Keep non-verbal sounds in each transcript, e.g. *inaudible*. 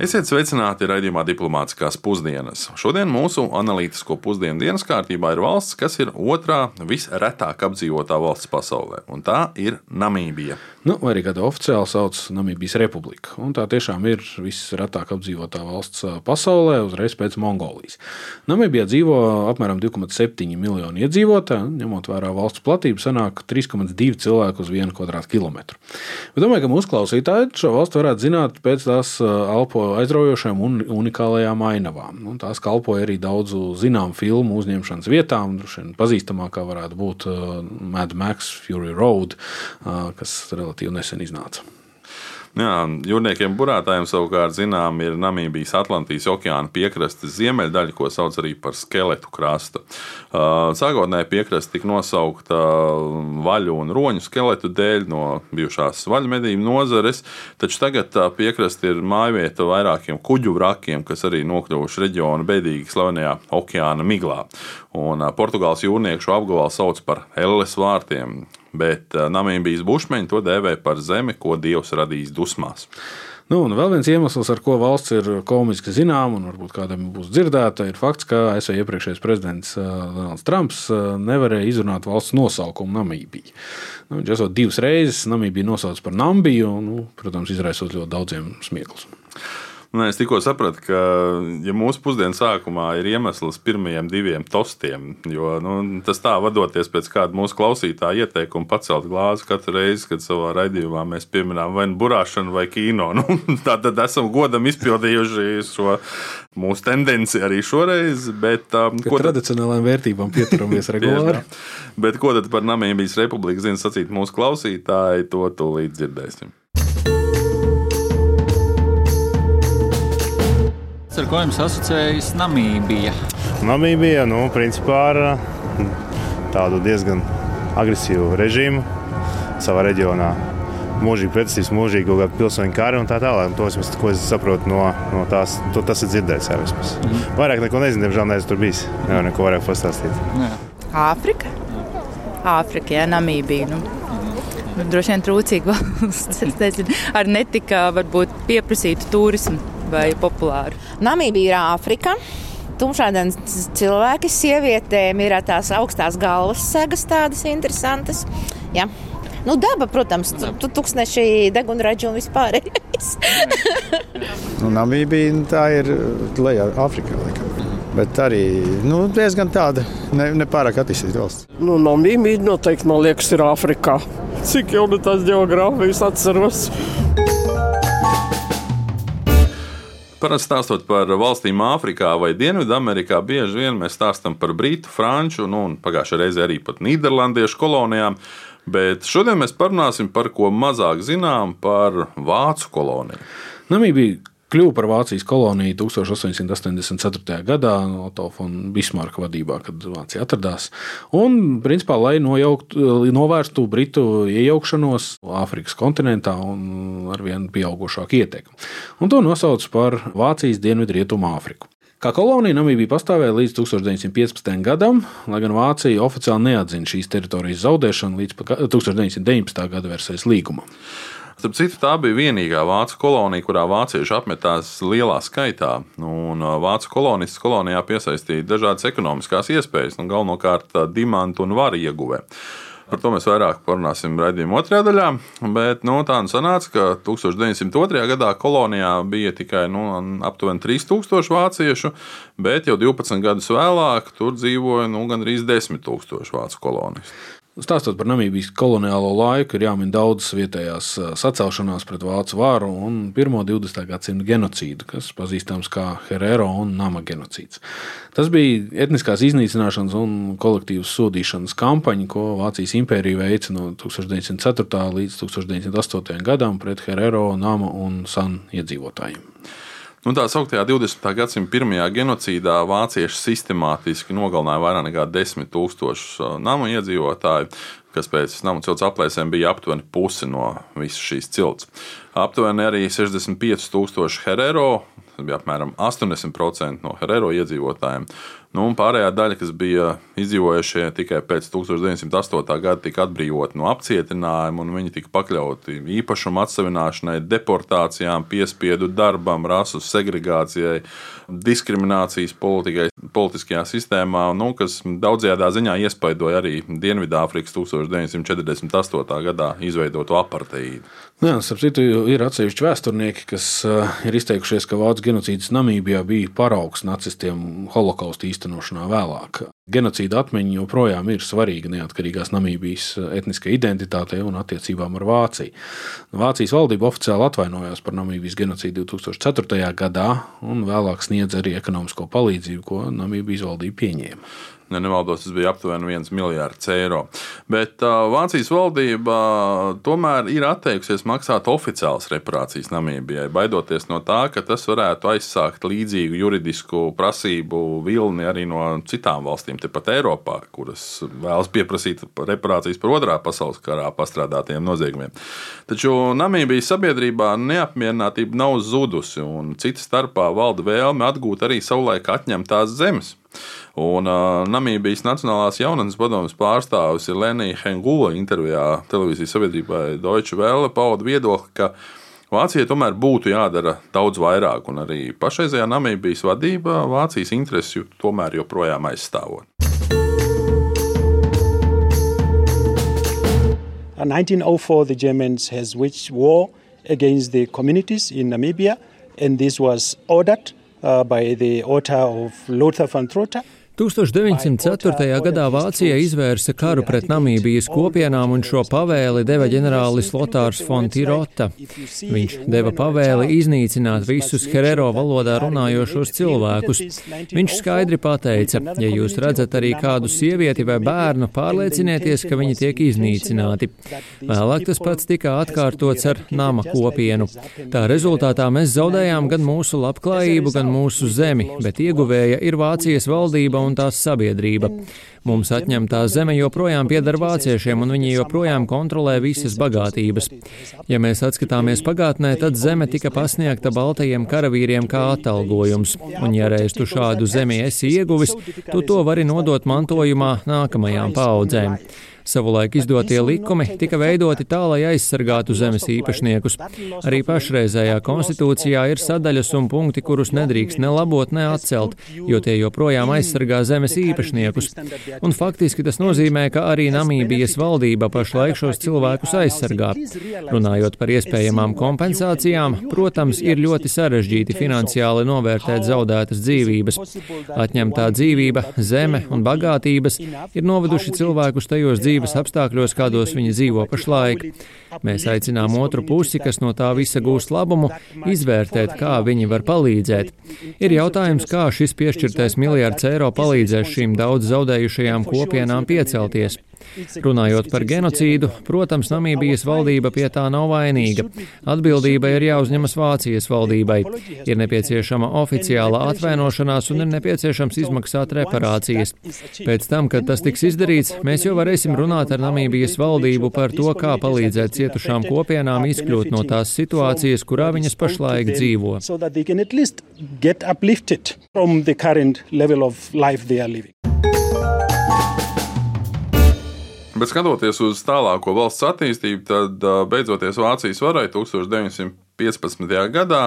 Esiet sveicināti raidījumā Diplomātiskās pusdienas. Šodien mūsu analītisko pusdienu dienas kārtībā ir valsts, kas ir otrā visretāk apdzīvotā valsts pasaulē, un tā ir Namībija. Nu, vai arī kāda oficiāli sauc Namībijas republika. Un tā tiešām ir visretāk apdzīvotā valsts pasaulē, uzreiz pēc Mongolijas. Namībijā dzīvo apmēram 2,7 miljoni iedzīvotāju, ņemot vērā valsts platību, sanāk 3,2 cilvēku uz vienu kvadrātkilometru. Bet domāju, ka mūsu klausītāji šo valstu varētu zināt pēc tās alpo aizraujošām un unikālajām ainavām. Un tās kalpoja arī daudzu zināmu filmu uzņemšanas vietām. Pazīstamākā varētu būt Mad Max Fury Road, kas relatīvi nesen iznāca. Jā, jūrniekiem burātājiem savukārt zinām ir Namībijas Atlantijas okeāna piekrastes ziemeļdaļa, ko sauc arī par skeletu krastu. Sākotnēji piekraste tika nosaukta vaļu un roņu skeletu dēļ no bijušās vaļu medību nozares, taču tagad piekraste ir mājvieta vairākiem kuģu vrakiem, kas arī nokļuvuši reģiona bēdīgi slavenajā okeāna miglā. Un Portugāles jūrnieku apgabalu sauc par Elles vārtiem bet Namībijas bušmeņi to dēvē par zemi, ko Dievs radījis dusmās. Nu, un vēl viens iemesls, ar ko valsts ir komiski zināma, un varbūt kādam būs dzirdēta, ir fakts, ka ASV iepriekšējais prezidents Donalds Trumps nevarēja izrunāt valsts nosaukumu Namībija. Nu, viņš esot divas reizes Namībiju nosaucis par Nambiju, un, nu, protams, izraisot ļoti daudziem smieklus. Nu, es tikko sapratu, ka ja mūsu pusdienas sākumā ir iemesls pirmajiem diviem tostiem, jo nu, tas tā vadoties pēc kāda mūsu klausītāja ieteikuma pacelt glāzi katru reizi, kad savā raidījumā mēs pieminām vai nu burāšanu vai kino. *laughs* Nu, tā tad esam godam izpildījuši šo mūsu tendenci arī šoreiz. Bet, um, ko tradicionālajām vērtībām pieturamies *laughs* regulāri. bet ko tad par Namībijas republiku zina sacīt mūsu klausītāji, to tūlīt dzirdēsim. Ar ko jums asociējas Namībija? Namībija, nu, principā ar tādu diezgan agresīvu režīmu savā reģionā. Mūžīgi pretestības, mūžīgi kaut kāda pilsoņu kara un tā tālāk. To es, ko es saprotu no, no tās, to, tas ir dzirdēts jau vismaz. Mm. Vairāk neko nezinu, diemžēl neesmu tur bijis. Nevar neko vairāk pastāstīt. Āfrika? Āfrika, jā, Namībija. Nu. Nu, droši vien trūcīga valsts, *laughs* ar netika varbūt pieprasītu turismu vai populāru? Namībija ir Āfrika. Tumšādienas cilvēki, sievietēm ir tās augstās galvas segas, tādas interesantas. Jā. Nu, daba, protams, tu tūkstneši, degunraģi un vispārējais. nu, Namībija nu, tā ir lejā Āfrikā. Laikam. Bet arī nu, diezgan tāda ne, nepārāk attīstīta valsts. Nu, Namībija noteikti, man liekas, ir Āfrikā. Cik jau nu tās geogrāfijas atceros. Parasti stāstot par valstīm Āfrikā vai Dienvidamerikā, bieži vien mēs stāstām par Britu, Franču nu, un pagājušajā reizē arī par Nīderlandiešu kolonijām. Bet šodien mēs parunāsim par ko mazāk zinām par Vācu koloniju. Namībija kļuva par Vācijas koloniju 1884. gadā Otto von Bismarka vadībā, kad Vācija atradās. Un, principā, lai nojauktu, novērstu Britu iejaukšanos Āfrikas kontinentā un ar vien pieaugušāku ietekmi. Un to nosauc par Vācijas dienvidrietumu Āfriku. Kā kolonija Namībija pastāvēja līdz 1915. gadam, lai gan Vācija oficiāli neatzina šīs teritorijas zaudēšanu līdz 1919. gada Versailles līgumam. Starp citu, tā bija vienīgā vācu kolonija, kurā vācieši apmetās lielā skaitā. Un vācu kolonisti kolonijā piesaistīja dažādas ekonomiskās iespējas, un galvenokārt dimantu un varu ieguvēju. Par to mēs vairāk parunāsim raidījuma otrajā daļā. Bet nu, tā nu sanāca, ka 1902. gadā kolonijā bija tikai nu, aptuveni 3000 vāciešu, bet jau 12 gadus vēlāk tur dzīvoja nu, gandrīz 10 000 vācu kolonistu. Stāstot par Namībijas koloniālo laiku, ir jāmin daudzas vietējās sacelšanās pret vācu varu un pirmo 20. gadsimta genocīdu, kas pazīstams kā Herero un Nama genocīds. Tas bija etniskās iznīcināšanas un kolektīvas sodīšanas kampaņa, ko Vācijas impērija veica no 1904. līdz 1908. gadam pret Herero, Nama un San iedzīvotājiem. Nu, tā sauktajā 20. gadsimta pirmajā genocīdā vācieši sistemātiski nogalināja vairāk nekā 10 000 namu iedzīvotāju, kas pēc namu cilts aplēsēm bija aptuveni pusi no visas šīs cilts. Aptuveni arī 65 000 herero, tas bija apmēram 80% no herero iedzīvotājiem, Nu, pārējā daļa, kas bija izdzīvojušie tikai pēc 1908. gada, tika atbrīvoti no apcietinājuma, un viņi tika pakļauti īpašuma atsevināšanai, deportācijām, piespiedu darbam, rasu segregācijai, diskriminācijas politikai, politiskajā sistēmā, nu, kas daudzajā ziņā iespaidoja arī Dienvidāfrikas 1948. gadā izveidoto apartīdu. Nu jā, starp citu, ir atsevišķi vēsturnieki, kas uh, ir izteikušies, ka vācu genocīds Namībijā bija paraugs nacistiem holokausta īstenošanā vēlāk. Genocīda atmiņa joprojām ir svarīga neatkarīgās Namībijas eh, etniskajai identitātei un attiecībām ar Vāciju. Vācijas valdība oficiāli atvainojās par Namībijas genocīdu 2004. gadā un vēlāk sniedz arī ekonomisko palīdzību, ko Namībijas valdība pieņēma ja nemaldos, tas bija aptuveni 1 miljards eiro. Bet uh, Vācijas valdība tomēr ir atteikusies maksāt oficiālas reparācijas Namībijai, baidoties no tā, ka tas varētu aizsākt līdzīgu juridisku prasību vilni arī no citām valstīm, tepat Eiropā, kuras vēlas pieprasīt reparācijas par otrā pasaules karā pastrādātiem noziegumiem. Taču Namībijas sabiedrībā neapmierinātība nav zudusi, un cita starpā valda vēlme atgūt arī savulaik atņemtās zemes. Un uh, Namībijas Nacionālās jaunatnes padomus pārstāvis Lenija Hengula intervijā televīzijas sabiedrībai Deutsche Welle pauda viedokli, ka Vācijai tomēr būtu jādara daudz vairāk, un arī pašreizējā Namībijas vadība Vācijas intereses tomēr joprojām aizstāvot. 1904, the Germans has waged war against the communities in Namibia, and this was ordered Uh, by the author of Lothar von Trotha. 1904. gadā Vācija izvērsa karu pret Namībijas kopienām un šo pavēli deva ģenerālis Lotārs von Tirota. Viņš deva pavēli iznīcināt visus herero valodā runājošos cilvēkus. Viņš skaidri pateica, ja jūs redzat arī kādu sievieti vai bērnu, pārliecinieties, ka viņi tiek iznīcināti. Vēlāk tas pats tika atkārtots ar nama kopienu. Tā rezultātā mēs zaudējām gan mūsu labklājību, gan mūsu zemi, bet ieguvēja ir Vācijas valdība un un tās sabiedrība. Mums atņemtā zeme joprojām pieder vāciešiem, un viņi joprojām kontrolē visas bagātības. Ja mēs atskatāmies pagātnē, tad zeme tika pasniegta baltajiem karavīriem kā atalgojums, un ja reiz tu šādu zemi esi ieguvis, tu to vari nodot mantojumā nākamajām paudzēm. Savulaik izdotie likumi tika veidoti tā, lai aizsargātu zemes īpašniekus. Arī pašreizējā konstitūcijā ir sadaļas un punkti, kurus nedrīkst ne labot, ne atcelt, jo tie joprojām aizsargā zemes īpašniekus. Un faktiski tas nozīmē, ka arī Namībijas valdība pašlaik šos cilvēkus aizsargā. Runājot par iespējamām kompensācijām, protams, ir ļoti sarežģīti finansiāli novērtēt zaudētas dzīvības. Atņemtā dzīvība, zeme un bagātības ir noveduši cilvēkus tajos dzīvības dzīves apstākļos, kādos viņi dzīvo pašlaik. Mēs aicinām otru pusi, kas no tā visa gūst labumu, izvērtēt, kā viņi var palīdzēt. Ir jautājums, kā šis piešķirtais miljards eiro palīdzēs šīm daudz zaudējušajām kopienām piecelties. Runājot par genocīdu, protams, Namībijas valdība pie tā nav vainīga. Atbildība ir jāuzņemas Vācijas valdībai. Ir nepieciešama oficiāla atvainošanās un ir nepieciešams izmaksāt reparācijas. Pēc tam, kad tas tiks izdarīts, mēs jau varēsim runāt ar Namībijas valdību par to, kā palīdzēt cietušām kopienām izkļūt no tās situācijas, kurā viņas pašlaik dzīvo. From the current level of life they are living. Bet skatoties uz tālāko valsts attīstību, tad beidzoties Vācijas varai 1915. gadā,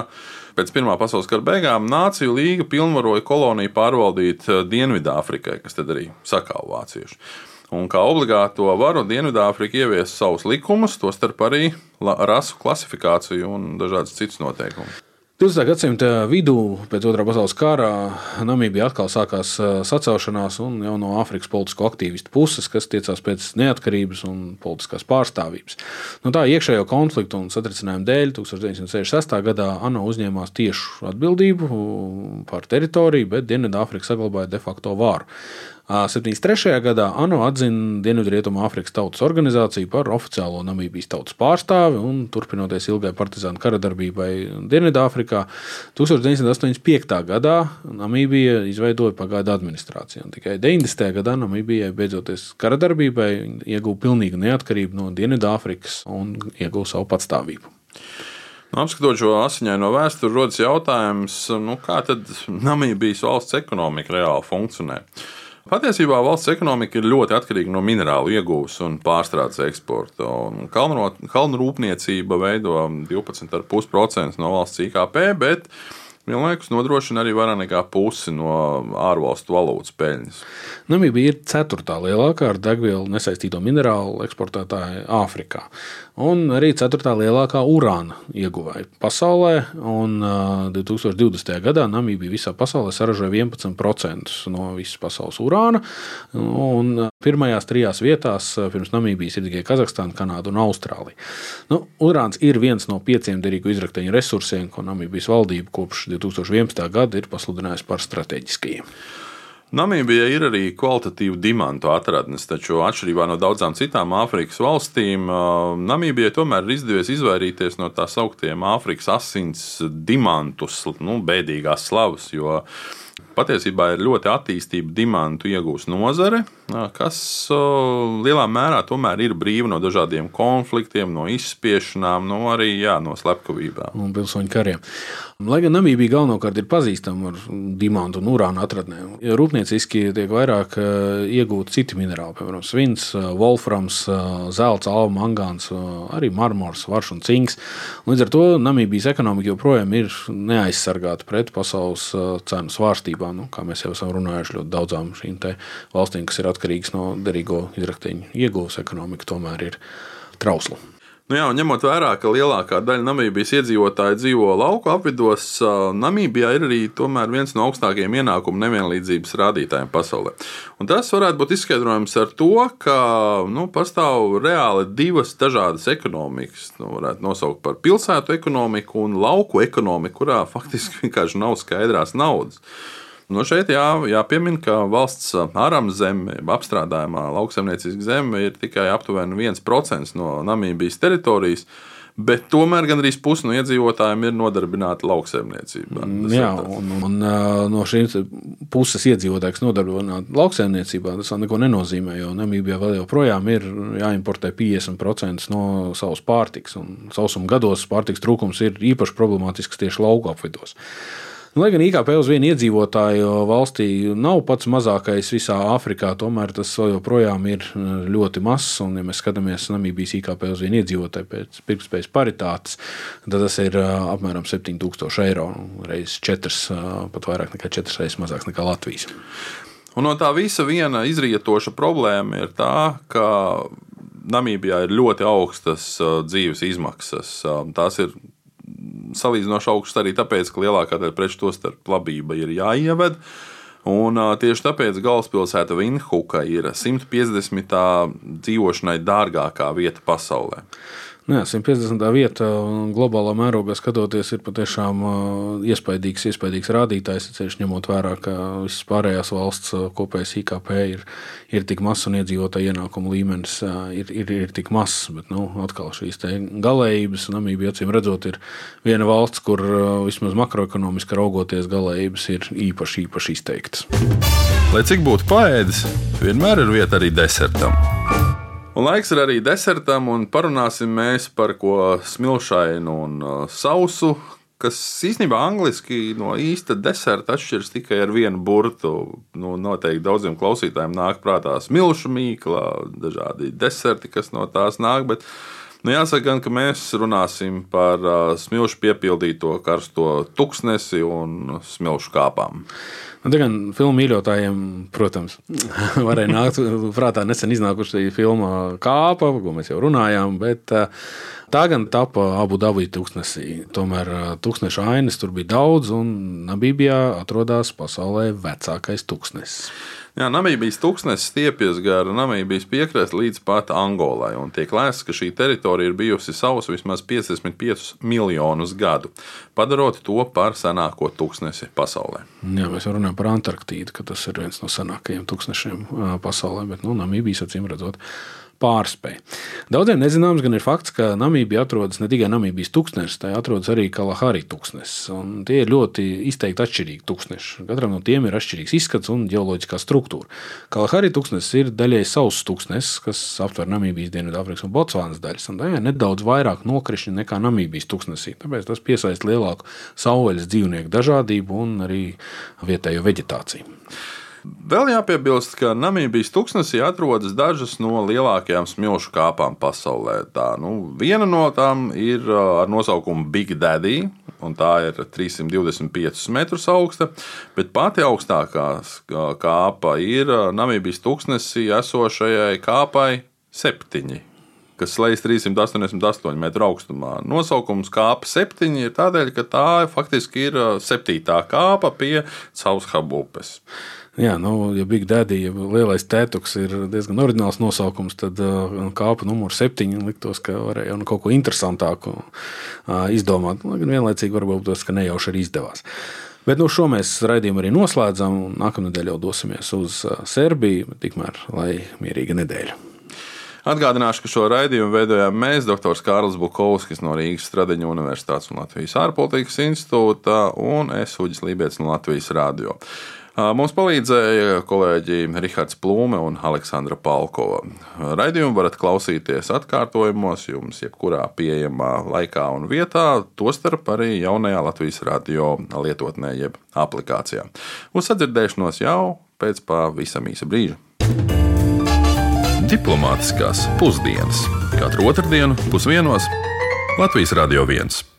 pēc Pirmā pasaules kara beigām, Nāciju līga pilnvaroja koloniju pārvaldīt Dienvidāfrikai, kas tad arī sakāva vācieši. Un kā obligāto varu Dienvidāfrika ieviesa savus likumus, tostarp arī rasu klasifikāciju un dažādas citas noteikumus. 20. gadsimta vidū, pēc otrā pasaules kara, Namībija atkal sākās sacelšanās, jau no Āfrikas politisko aktīvistu puses, kas tiecās pēc neatkarības un politiskās pārstāvības. No tā iekšējo konfliktu un satricinājumu dēļ 1966. gadā ANO uzņēmās tiešu atbildību par teritoriju, bet Dienvidāfrika saglabāja de facto vāru. 73. gadā ANO atzina Dienvidrietumu Āfrikas Tautas organizāciju par oficiālo Namībijas tautas pārstāvi un turpinoties ilgai partizānu kara darbībai Dienvidāfrikā. 1985. gadā Namībija izveidoja pagaidu administrāciju. Tikai 90. gadā Namībijai beidzoties kara darbībai ieguva pilnīgu neatkarību no Dienvidāfrikas un ieguva savu patstāvību. Nu, apskatot šo asiņaino vēsturi, rodas jautājums, nu, kā tad Namībijas valsts ekonomika reāli funkcionē. Patiesībā valsts ekonomika ir ļoti atkarīga no minerālu iegūves un pārstrādes eksporta. Kalnu rūpniecība veido 12,5% no valsts IKP, bet vienlaikus nodrošina arī vairāk nekā pusi no ārvalstu valūtas peļņas. Namībija ir ceturtā lielākā ar degvielu nesaistīto minerālu eksportētāja Āfrikā. Un arī ceturtā lielākā urāna ieguvēja pasaulē. Un, uh, 2020. gadā Namībija visā pasaulē saražoja 11% no visas pasaules urāna. Un pirmajās trijās vietās pirms Namībijas ir tikai Kazahstāna, Kanāda un Austrālija. Nu, urāns ir viens no pieciem derīgu izrakteņu resursiem, ko Namībijas valdība kopš 2011. gada ir pasludinājusi par strateģiskajiem. Namībija ir arī kvalitatīva dimantu atradnes, taču atšķirībā no daudzām citām Āfrikas valstīm, Namībijai tomēr ir izdevies izvairīties no tā sauktiem Āfrikas asins dimantus, nu, bēdīgās slavas, jo patiesībā ir ļoti attīstīta dimantu iegūst nozare, kas lielā mērā tomēr ir brīva no dažādiem konfliktiem, no izspiešanām, no arī jā, no slepkavībām un pilsoņu kariem. Lai gan Namībija galvenokārt ir pazīstama ar dimantu un urāna atradnēm, rūpnieciski tiek vairāk iegūti citi minerāli, piemēram, svins, wolframs, eh, zelts, alma, mangāns, arī marmors, varš un cinks. Līdz ar to Namībijas ekonomika joprojām ir neaizsargāta pret pasaules cenu svārstībām, nu, kā mēs jau esam runājuši ļoti daudzām šīm valstīm, kas ir atkarīgas no derīgo izrakteņu iegūves ekonomika, tomēr ir trausla. Nu jā, ņemot vērā, ka lielākā daļa Namībijas iedzīvotāji dzīvo lauku apvidos, Namībijā ir arī viens no augstākajiem ienākumu nevienlīdzības rādītājiem pasaulē. Un tas varētu būt izskaidrojams ar to, ka nu, pastāv reāli divas dažādas ekonomikas. Nu, varētu nosaukt par pilsētu ekonomiku un lauku ekonomiku, kurā *laughs* faktiski vienkārši nav skaidrās naudas. Nu, šeit jā, jāpiemina, ka valsts ārāmas zeme, apstrādājumā lauksaimnieciska zeme ir tikai aptuveni 1% no Namībijas teritorijas. Bet tomēr gandrīz pusi no iedzīvotājiem ir nodarbināti lauksaimniecībā. Tas Jā, un, un no šīs puses iedzīvotāji, kas nodarbināti lauksaimniecībā, tas neko nenozīmē. Jo Namībijā vēl joprojām ir jāimportē 50% no savas pārtikas. Sausuma gados pārtikas trūkums ir īpaši problemātisks tieši lauku apvidos. Nu, lai gan IKP uz vienu iedzīvotāju valstī nav pats mazākais visā Āfrikā, tomēr tas joprojām ir eh, ļoti mazs. Un, ja mēs skatāmies Namībijas IKP uz vienu iedzīvotāju pēc pirktspējas paritātes, tad tas ir eh, apmēram 7000 eiro. Reizes četras, eh, pat vairāk nekā četras reizes mazāks nekā Latvijas. Un no tā visa viena izrietoša problēma ir tā, ka Namībijā ir ļoti augstas dzīves izmaksas. Tās ir salīdzinoši augsts arī tāpēc, ka lielākā daļa preču, tostarp labība, ir jāieved. Un, tieši tāpēc galvaspilsēta Vinhuka ir 150. dzīvošanai dārgākā vieta pasaulē. Nu jā, 150. vieta globālā mērogā skatoties, ir patiešām iespaidīgs, iespaidīgs rādītājs. Ceļš ņemot vērā, ka visas pārējās valsts kopējais IKP ir, ir tik mazs un iedzīvotāju ienākumu līmenis ir, ir, ir tik mazs. Bet nu, atkal šīs galējības, Namībija acīm redzot, ir viena valsts, kur vismaz makroekonomiski raugoties, galējības ir īpaši, īpaši izteiktas. Lai cik būtu paēdis, vienmēr ir vieta arī desertam. Un laiks ir arī desertam, un parunāsim par ko smilšainu un uh, sausu, kas īstenībā angliski no īsta deserta atšķiras tikai ar vienu burtu. Nu, noteikti daudziem klausītājiem nāk prātā smilšu mīkla, dažādi deserti, kas no tās nāk. Bet, nu, jāsaka, gan, ka mēs runāsim par uh, smilšu piepildīto karsto tuksnesi un smilšu kāpām. Nu, gan filmu mīļotājiem, protams, *laughs* varēja nākt prātā nesen iznākušā filma Kāpa, ko mēs jau runājām, bet eh, tā gan tapa abu dabu tūkstnesī. Tomēr eh, tūkstneša ainas tur bija daudz, un Nabībijā atrodas pasaulē vecākais tūkstnesis. Jā, Namībijas tūkstnesis stiepjas gar Namībijas piekrasti līdz pat Angolai, un tiek lēsts, ka šī teritorija ir bijusi sausa vismaz 55 miljonus gadu, padarot to par senāko tūkstnesi pasaulē. Jā, mēs runājam par Antarktīdu, ka tas ir viens no senākajiem tūkstnešiem pasaulē, bet nu, Namībijas acīm redzot pārspēja. Daudziem nezināms gan ir fakts, ka Namībija atrodas ne tikai Namībijas tūkstnesis, tā atrodas arī Kalahari tūkstnesis. Tie ir ļoti izteikti atšķirīgi tūkstneši. Katram no tiem ir atšķirīgs izskats un ģeoloģiskā struktūra. Kalahari tūkstnesis ir daļai sauss tūkstnesis, kas aptver Namībijas, Dienvidāfrikas un Botsvānas daļas. Un tajā ir nedaudz vairāk nokrišņu nekā Namībijas tūkstnesī. Tāpēc tas piesaista lielāku savvaļas dzīvnieku dažādību un arī vietējo veģetāciju. Vēl jāpiebilst, ka Namībijas tūkstnesī atrodas dažas no lielākajām smilšu kāpām pasaulē. Tā, nu, viena no tām ir ar nosaukumu Big Daddy, un tā ir 325 metrus augsta, bet pati augstākā kāpa ir Namībijas tūkstnesī esošajai kāpai septiņi kas slēdz 388 metru augstumā. Nosaukums kāpa septiņi ir tādēļ, ka tā faktiski ir septītā kāpa pie Caushabu upes. Jā, nu, ja Big Daddy, ja lielais tētuks ir diezgan oriģināls nosaukums, tad uh, kāpa numurs septiņi liktos, ka varēja nu, kaut ko interesantāku uh, izdomāt. Gan vienlaicīgi varbūt tas, ka nejauši arī izdevās. Bet nu, šo mēs raidījumu arī noslēdzam, nākamnedēļ jau dosimies uz uh, Serbiju. Tikmēr lai mierīga nedēļa. Atgādināšu, ka šo raidījumu veidojām mēs, dr. Kārlis Bukovskis no Rīgas Stradiņa Universitātes un Latvijas ārpolitikas institūta un es Uģis Lībijams no Latvijas Rādio. Mums palīdzēja kolēģi Rihards Plūme un Aleksandra Palkova. Raidījumu varat klausīties atkārtojumos, jums jebkurā pieejamā laikā un vietā, tostarp arī jaunajā Latvijas radio lietotnē, jeb aplikācijā. Uz sadzirdēšanos jau pēc pavisam īsa brīža. Diplomātiskās pusdienas katru otrdienu pusdienos Latvijas Radio 1.